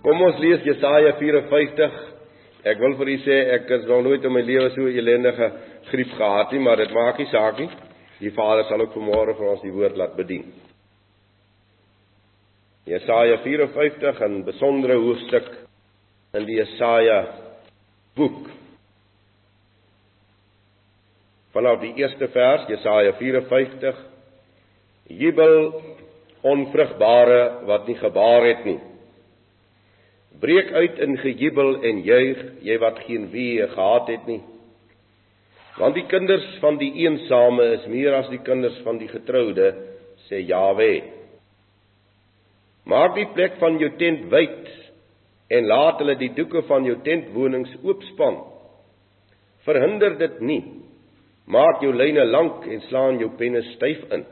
Kom ons lees Jesaja 54. Ek wil vir u sê ek het nog nooit in my lewe so 'n ellendige griep gehad nie, maar dit maak nie saak nie. Die Vader sal ook vanmôre vir ons die woord laat bedien. Jesaja 54 'n besondere hoofstuk in die Jesaja boek. Vanaf die eerste vers Jesaja 54 Jubel onvrugbare wat nie gebaar het nie. Breek uit in gejubel en juig, jy wat geen wee gehad het nie. Want die kinders van die eensame is meer as die kinders van die getroude, sê Jawe. Maak die plek van jou tent wyd en laat hulle die doeke van jou tentwonings oopspan. Verhinder dit nie. Maak jou lyne lank en slaan jou penne styf in.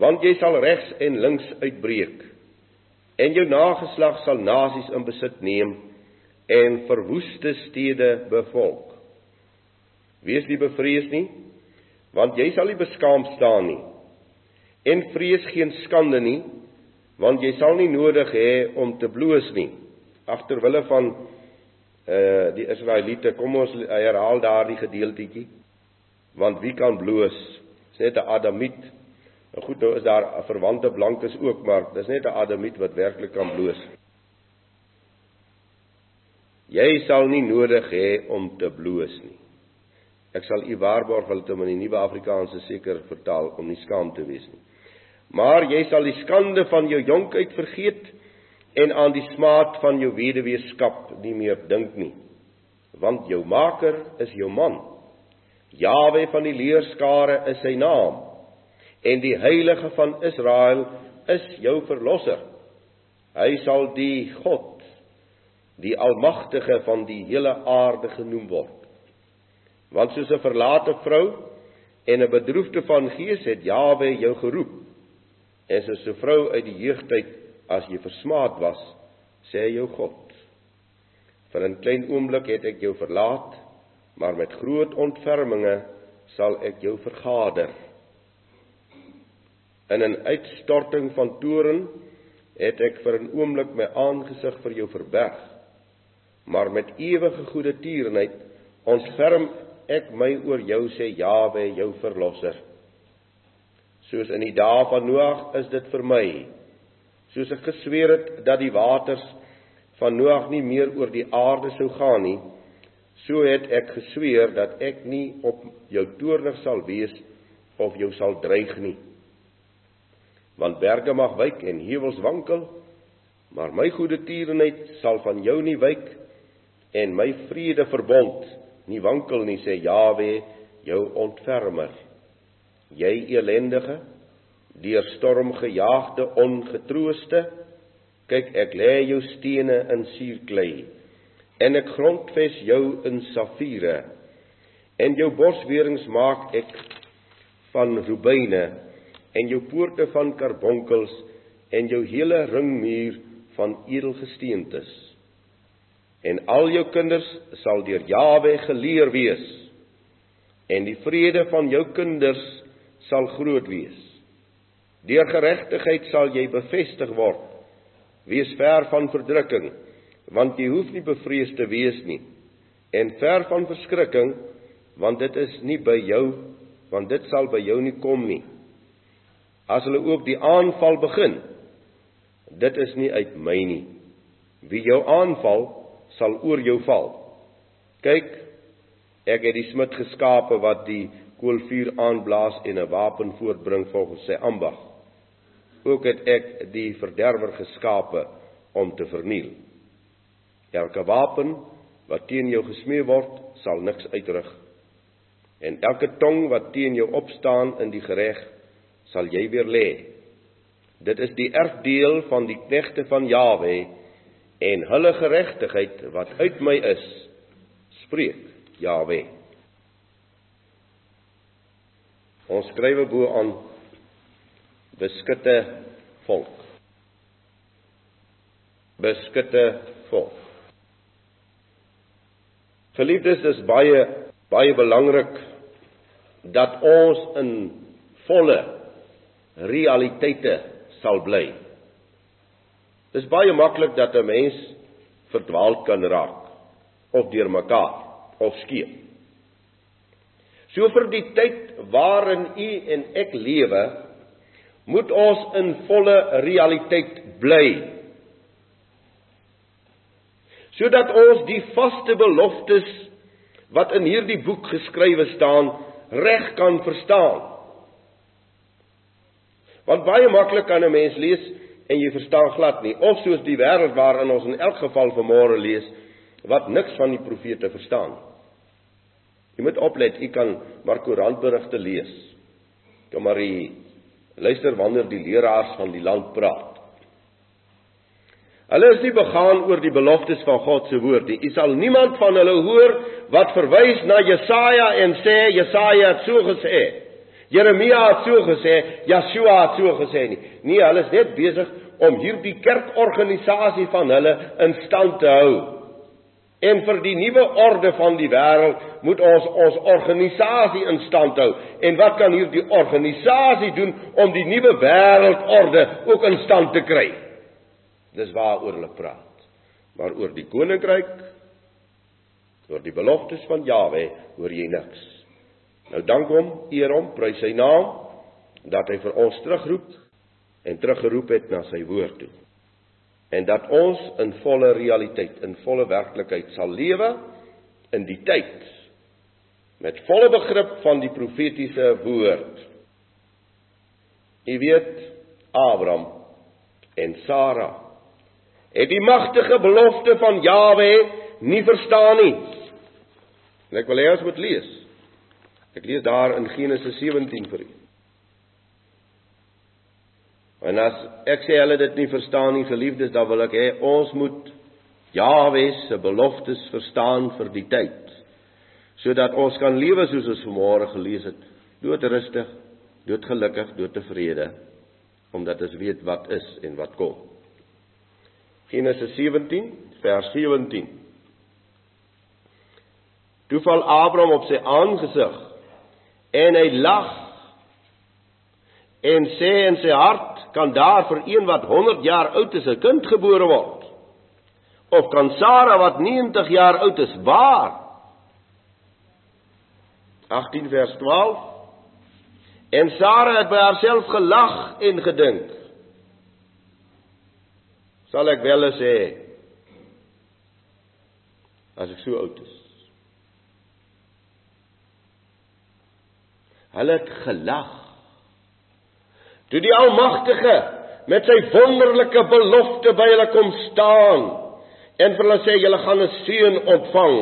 Want jy sal regs en links uitbreek en jou nageslag sal nasies in besit neem en verwoeste stede bevolk. Wees nie bevrees nie, want jy sal nie beskaam staan nie. En vrees geen skande nie, want jy sal nie nodig hê om te bloos nie. Agterwille van uh die Israeliete, kom ons herhaal daardie gedeeltjie. Want wie kan bloos? Dis net 'n Adamiet Nou goed, nou is daar verwante blankes ook, maar dis net 'n adamiet wat werklik kan bloos. Jy sal nie nodig hê om te bloos nie. Ek sal u waarborg hulle te in die nuwe Afrikaanse seker vertaal om nie skaam te wees nie. Maar jy sal die skande van jou jonkheid vergeet en aan die smaad van jou weduweeskap nie meer dink nie. Want jou maker is jou man. Jawe van die leerskare is sy naam en die heilige van Israel is jou verlosser. Hy sal die God, die almagtige van die hele aarde genoem word. Want soos 'n verlate vrou en 'n bedroefde van gees het Jawe jou geroep. En soos 'n vrou uit die jeugtyd as jy versmaad was, sê jou God. Vir 'n klein oomblik het ek jou verlaat, maar met groot ontferminge sal ek jou vergader in 'n uitstorting van toren het ek vir 'n oomblik my aangesig vir jou verberg. Maar met ewige goeie tierenheid ontferm ek my oor jou sê Jawe jou verlosser. Soos in die dae van Noag is dit vir my. Soos ek gesweer het dat die waters van Noag nie meer oor die aarde sou gaan nie so het ek gesweer dat ek nie op jou toornig sal wees of jou sal dreig nie want berge mag wyk en heuwels wankel, maar my goeie tierenheid sal van jou nie wyk en my vrede verbond nie wankel nie sê Jawe jou ontfermer. Jy elendige deur storm gejaagde ongetrooste kyk ek lê jou stene in suurklei en ek grondves jou in safiere en jou borswerings maak ek van rubyne en jou poorte van karbonkels en jou hele ringmuur van edelgesteentes. En al jou kinders sal deur Jawe geleer wees. En die vrede van jou kinders sal groot wees. Deur geregtigheid sal jy bevestig word. Wees ver van verdrukking, want jy hoef nie bevrees te wees nie. En ver van verskrikking, want dit is nie by jou, want dit sal by jou nie kom nie as hulle ook die aanval begin. Dit is nie uit my nie. Wie jou aanval, sal oor jou val. Kyk, ek het die smid geskape wat die koolvuur aanblaas en 'n wapen voortbring volgens sy ambag. Ook het ek die verderwer geskape om te verniel. Elke wapen wat teen jou gesmee word, sal niks uitrig. En elke tong wat teen jou opstaan in die gereg sal jy weer lê. Dit is die erfdeel van die knegte van Jawe en hulle geregtigheid wat uit my is, spreek Jawe. Ons skrywe bo aan beskutte volk. Beskutte volk. Geliefdes, dis baie baie belangrik dat ons in volle realiteite sal bly. Dis baie maklik dat 'n mens verdwaald kan raak of deurmekaar of skeef. So vir die tyd waarin u en ek lewe, moet ons in volle realiteit bly. Sodat ons die vaste beloftes wat in hierdie boek geskrywe staan, reg kan verstaan. Want baie maklik kan 'n mens lees en jy verstaan glad nie, of soos die wêreld waarin ons in elk geval vanmôre lees, wat niks van die profete verstaan. Jy moet oplet, jy kan maar koerantberigte lees. Kom maar jy luister wanneer die leraars van die land praat. Hulle is nie begaan oor die beloftes van God se woord nie. Jy sal niemand van hulle hoor wat verwys na Jesaja en sê Jesaja het so gesê. Jeremia het so gesê, Joshua het so gesê nie. Nee, hulle is net besig om hierdie kerkorganisasie van hulle in stand te hou. En vir die nuwe orde van die wêreld moet ons ons organisasie in stand hou. En wat kan hierdie organisasie doen om die nuwe wêreldorde ook in stand te kry? Dis waaroor hulle praat. Maar oor die koninkryk, oor die beloftes van Jawe, hoor jy niks. Nou dank hom, eer hom, prys sy naam dat hy vir ons terugroep en teruggeroep het na sy woord toe en dat ons in volle realiteit, in volle werklikheid sal lewe in die tyd met volle begrip van die profetiese woord. U weet Abraham en Sara het die magtige belofte van Jawe nie verstaan nie. En ek wil hê ons moet lees. Ek lees daar in Genesis 17 vir u. En as ek sê hulle dit nie verstaan nie, geliefdes, dan wil ek hê ons moet Jahwe se beloftes verstaan vir die tyd. Sodat ons kan lewe soos ons vanmôre gelees het, doodrustig, doodgelukkig, doodtevrede, omdat ons weet wat is en wat kom. Genesis 17 vers 17. Toe val Abraham op sy aangesig en hy lag en sê in sy hart kan daar vir een wat 100 jaar oud is 'n kind gebore word? Of kan Sara wat 90 jaar oud is baar? 18 vers 12 En Sara het by haarself gelag en gedink. Sal ek wel sê as ek so oud is? Hulle het gelag Toe die Almagtige met sy wonderlike belofte by hulle kom staan en vir hulle sê julle gaan 'n seun ontvang.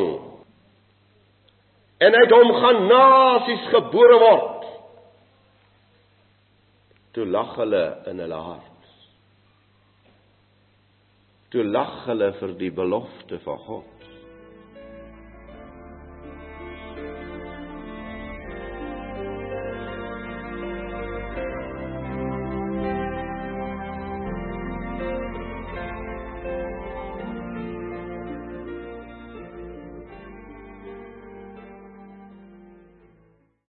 En uit hom gaan nasies gebore word. Toe lag hulle in hulle hart. Toe lag hulle vir die belofte van God.